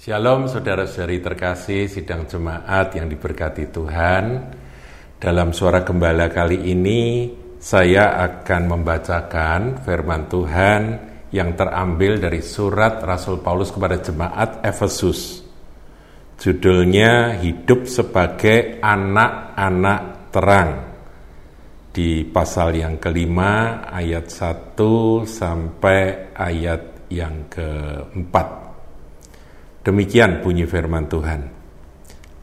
Shalom saudara-saudari terkasih sidang jemaat yang diberkati Tuhan. Dalam suara gembala kali ini saya akan membacakan firman Tuhan yang terambil dari surat Rasul Paulus kepada jemaat Efesus. Judulnya Hidup sebagai anak-anak terang. Di pasal yang kelima ayat 1 sampai ayat yang keempat. Demikian bunyi firman Tuhan.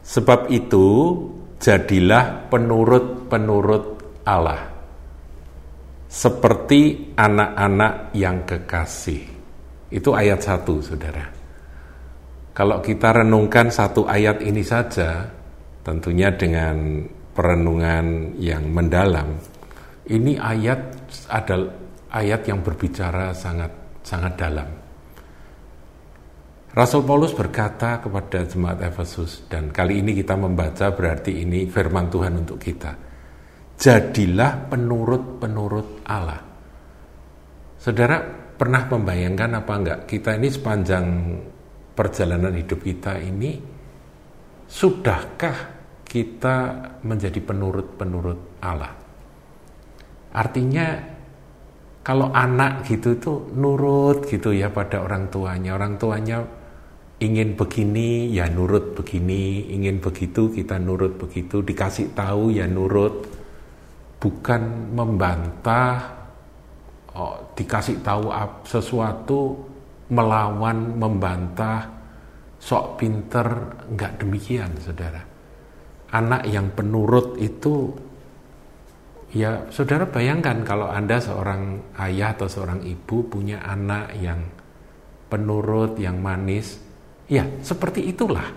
Sebab itu, jadilah penurut-penurut Allah, seperti anak-anak yang kekasih. Itu ayat satu, saudara. Kalau kita renungkan satu ayat ini saja, tentunya dengan perenungan yang mendalam, ini ayat adalah ayat yang berbicara sangat sangat dalam Rasul Paulus berkata kepada jemaat Efesus dan kali ini kita membaca berarti ini firman Tuhan untuk kita. Jadilah penurut-penurut Allah. Saudara pernah membayangkan apa enggak kita ini sepanjang perjalanan hidup kita ini sudahkah kita menjadi penurut-penurut Allah? Artinya kalau anak gitu itu nurut gitu ya pada orang tuanya. Orang tuanya ingin begini ya nurut begini, ingin begitu kita nurut begitu, dikasih tahu ya nurut, bukan membantah, oh, dikasih tahu sesuatu melawan, membantah, sok pinter, enggak demikian saudara. Anak yang penurut itu ya saudara bayangkan kalau Anda seorang ayah atau seorang ibu punya anak yang penurut, yang manis, Ya, seperti itulah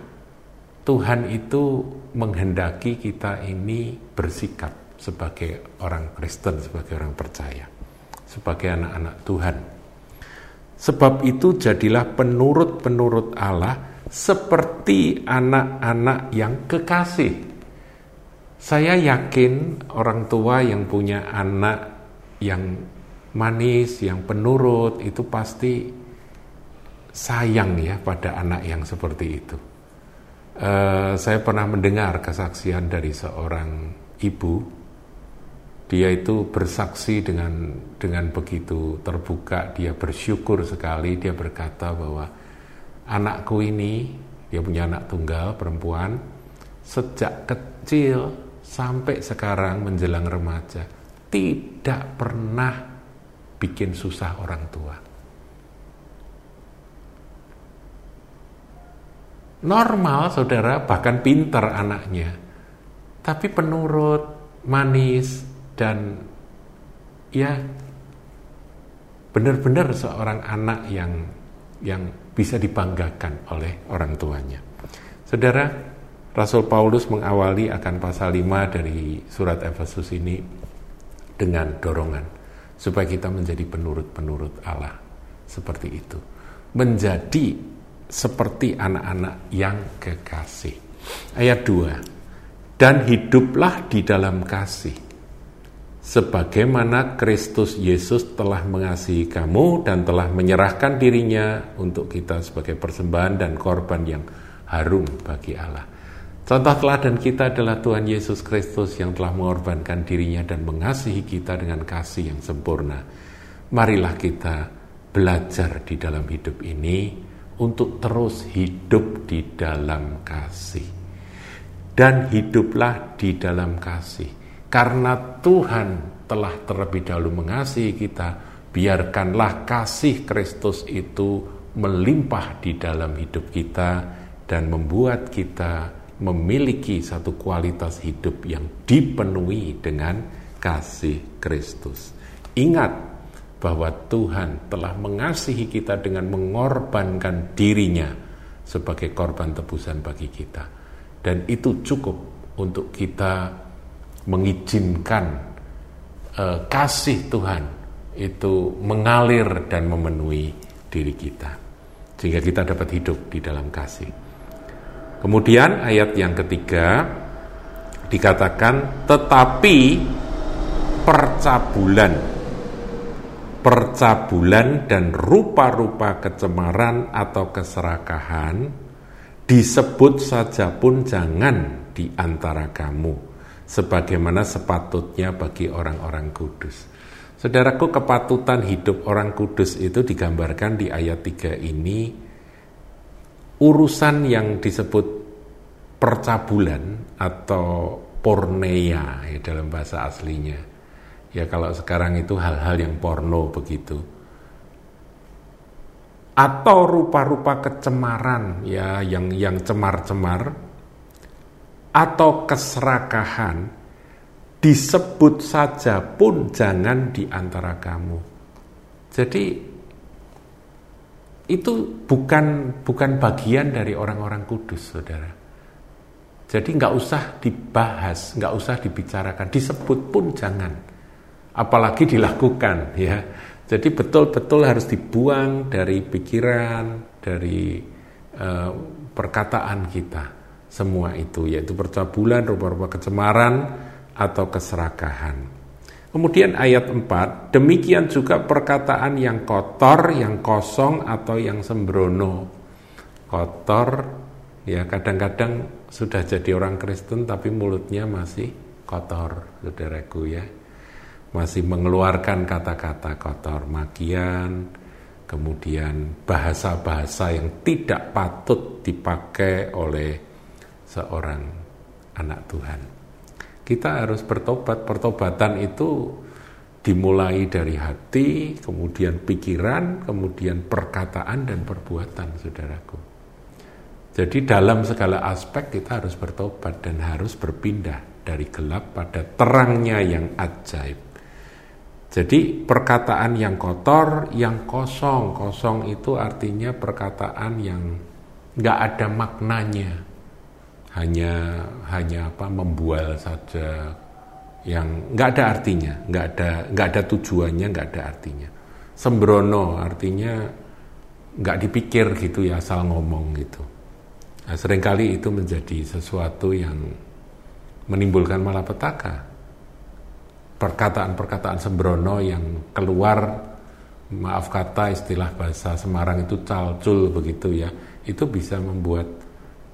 Tuhan itu menghendaki kita ini bersikap sebagai orang Kristen, sebagai orang percaya, sebagai anak-anak Tuhan. Sebab itu jadilah penurut-penurut Allah seperti anak-anak yang kekasih. Saya yakin orang tua yang punya anak yang manis, yang penurut itu pasti sayang ya pada anak yang seperti itu. Uh, saya pernah mendengar kesaksian dari seorang ibu. Dia itu bersaksi dengan dengan begitu terbuka, dia bersyukur sekali, dia berkata bahwa anakku ini, dia punya anak tunggal perempuan, sejak kecil sampai sekarang menjelang remaja tidak pernah bikin susah orang tua normal saudara bahkan pinter anaknya. Tapi penurut manis dan ya benar-benar seorang anak yang yang bisa dibanggakan oleh orang tuanya. Saudara Rasul Paulus mengawali akan pasal 5 dari surat Efesus ini dengan dorongan supaya kita menjadi penurut-penurut Allah seperti itu. Menjadi seperti anak-anak yang kekasih. Ayat 2. Dan hiduplah di dalam kasih. Sebagaimana Kristus Yesus telah mengasihi kamu dan telah menyerahkan dirinya untuk kita sebagai persembahan dan korban yang harum bagi Allah. Contoh teladan kita adalah Tuhan Yesus Kristus yang telah mengorbankan dirinya dan mengasihi kita dengan kasih yang sempurna. Marilah kita belajar di dalam hidup ini untuk terus hidup di dalam kasih. Dan hiduplah di dalam kasih. Karena Tuhan telah terlebih dahulu mengasihi kita, biarkanlah kasih Kristus itu melimpah di dalam hidup kita dan membuat kita memiliki satu kualitas hidup yang dipenuhi dengan kasih Kristus. Ingat, bahwa Tuhan telah mengasihi kita dengan mengorbankan dirinya sebagai korban tebusan bagi kita. Dan itu cukup untuk kita mengizinkan uh, kasih Tuhan itu mengalir dan memenuhi diri kita. Sehingga kita dapat hidup di dalam kasih. Kemudian ayat yang ketiga dikatakan tetapi percabulan percabulan dan rupa-rupa kecemaran atau keserakahan disebut saja pun jangan di antara kamu, sebagaimana sepatutnya bagi orang-orang kudus. Saudaraku, kepatutan hidup orang kudus itu digambarkan di ayat 3 ini urusan yang disebut percabulan atau porneia ya dalam bahasa aslinya. Ya kalau sekarang itu hal-hal yang porno begitu. Atau rupa-rupa kecemaran ya yang yang cemar-cemar atau keserakahan disebut saja pun jangan di antara kamu. Jadi itu bukan bukan bagian dari orang-orang kudus, saudara. Jadi nggak usah dibahas, nggak usah dibicarakan, disebut pun jangan, apalagi dilakukan, ya. Jadi betul-betul harus dibuang dari pikiran, dari uh, perkataan kita, semua itu, yaitu percabulan, rupa-rupa kecemaran, atau keserakahan. Kemudian ayat 4, demikian juga perkataan yang kotor, yang kosong atau yang sembrono. Kotor, ya kadang-kadang sudah jadi orang Kristen tapi mulutnya masih kotor, saudaraku ya. Masih mengeluarkan kata-kata kotor, makian, kemudian bahasa-bahasa yang tidak patut dipakai oleh seorang anak Tuhan. Kita harus bertobat. Pertobatan itu dimulai dari hati, kemudian pikiran, kemudian perkataan dan perbuatan, saudaraku. Jadi dalam segala aspek kita harus bertobat dan harus berpindah dari gelap pada terangnya yang ajaib. Jadi perkataan yang kotor, yang kosong, kosong itu artinya perkataan yang nggak ada maknanya, hanya hanya apa membual saja yang nggak ada artinya, nggak ada nggak ada tujuannya, nggak ada artinya. Sembrono artinya nggak dipikir gitu ya asal ngomong gitu. Nah, sering kali itu menjadi sesuatu yang menimbulkan malapetaka. Perkataan-perkataan sembrono yang keluar, maaf kata istilah bahasa Semarang itu calcul begitu ya, itu bisa membuat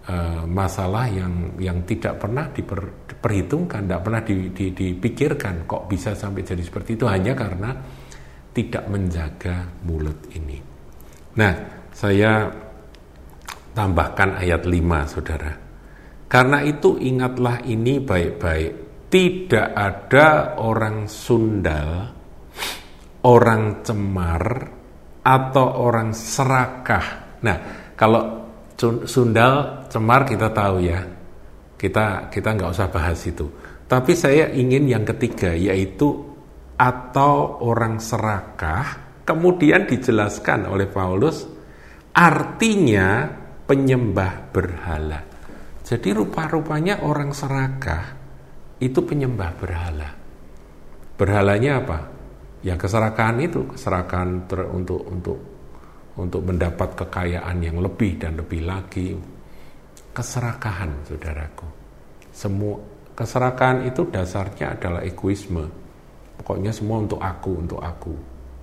uh, masalah yang yang tidak pernah diperhitungkan, tidak pernah di, di, dipikirkan kok bisa sampai jadi seperti itu hanya karena tidak menjaga mulut ini. Nah, saya tambahkan ayat 5 Saudara. Karena itu ingatlah ini baik-baik, tidak ada orang sundal, orang cemar atau orang serakah. Nah, kalau Sundal, Cemar kita tahu ya. Kita kita nggak usah bahas itu. Tapi saya ingin yang ketiga yaitu atau orang serakah kemudian dijelaskan oleh Paulus artinya penyembah berhala. Jadi rupa-rupanya orang serakah itu penyembah berhala. Berhalanya apa? Ya keserakahan itu, keserakahan ter, untuk untuk untuk mendapat kekayaan yang lebih dan lebih lagi. Keserakahan, saudaraku. Semua keserakahan itu dasarnya adalah egoisme. Pokoknya semua untuk aku, untuk aku.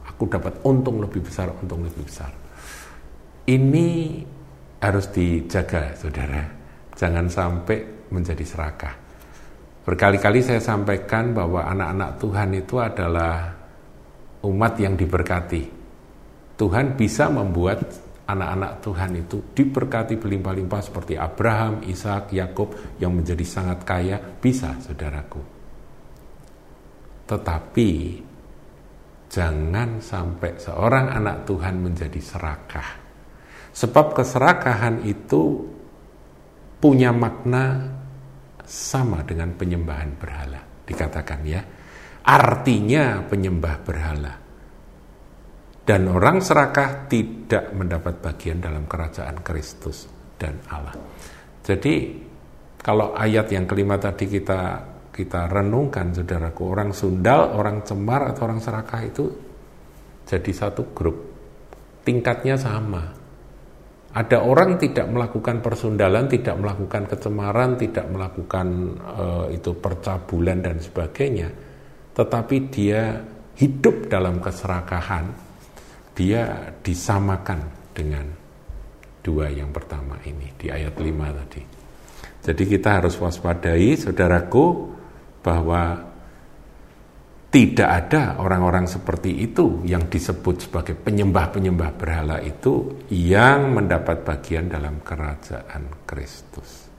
Aku dapat untung lebih besar, untung lebih besar. Ini harus dijaga, saudara. Jangan sampai menjadi serakah. Berkali-kali saya sampaikan bahwa anak-anak Tuhan itu adalah umat yang diberkati Tuhan bisa membuat anak-anak Tuhan itu diberkati berlimpah-limpah seperti Abraham, Ishak, Yakub yang menjadi sangat kaya, bisa saudaraku. Tetapi jangan sampai seorang anak Tuhan menjadi serakah. Sebab keserakahan itu punya makna sama dengan penyembahan berhala, dikatakan ya. Artinya penyembah berhala dan orang serakah tidak mendapat bagian dalam kerajaan Kristus dan Allah. Jadi kalau ayat yang kelima tadi kita kita renungkan saudaraku orang sundal, orang cemar atau orang serakah itu jadi satu grup tingkatnya sama. Ada orang tidak melakukan persundalan, tidak melakukan kecemaran, tidak melakukan uh, itu percabulan dan sebagainya, tetapi dia hidup dalam keserakahan dia disamakan dengan dua yang pertama ini di ayat 5 tadi. Jadi kita harus waspadai saudaraku bahwa tidak ada orang-orang seperti itu yang disebut sebagai penyembah-penyembah berhala itu yang mendapat bagian dalam kerajaan Kristus.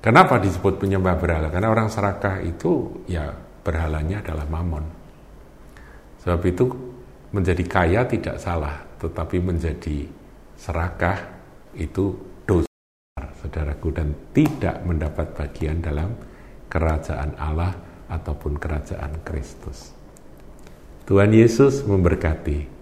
Kenapa disebut penyembah berhala? Karena orang serakah itu ya berhalanya adalah mamon. Sebab itu menjadi kaya tidak salah, tetapi menjadi serakah itu dosa, saudaraku, dan tidak mendapat bagian dalam kerajaan Allah ataupun kerajaan Kristus. Tuhan Yesus memberkati.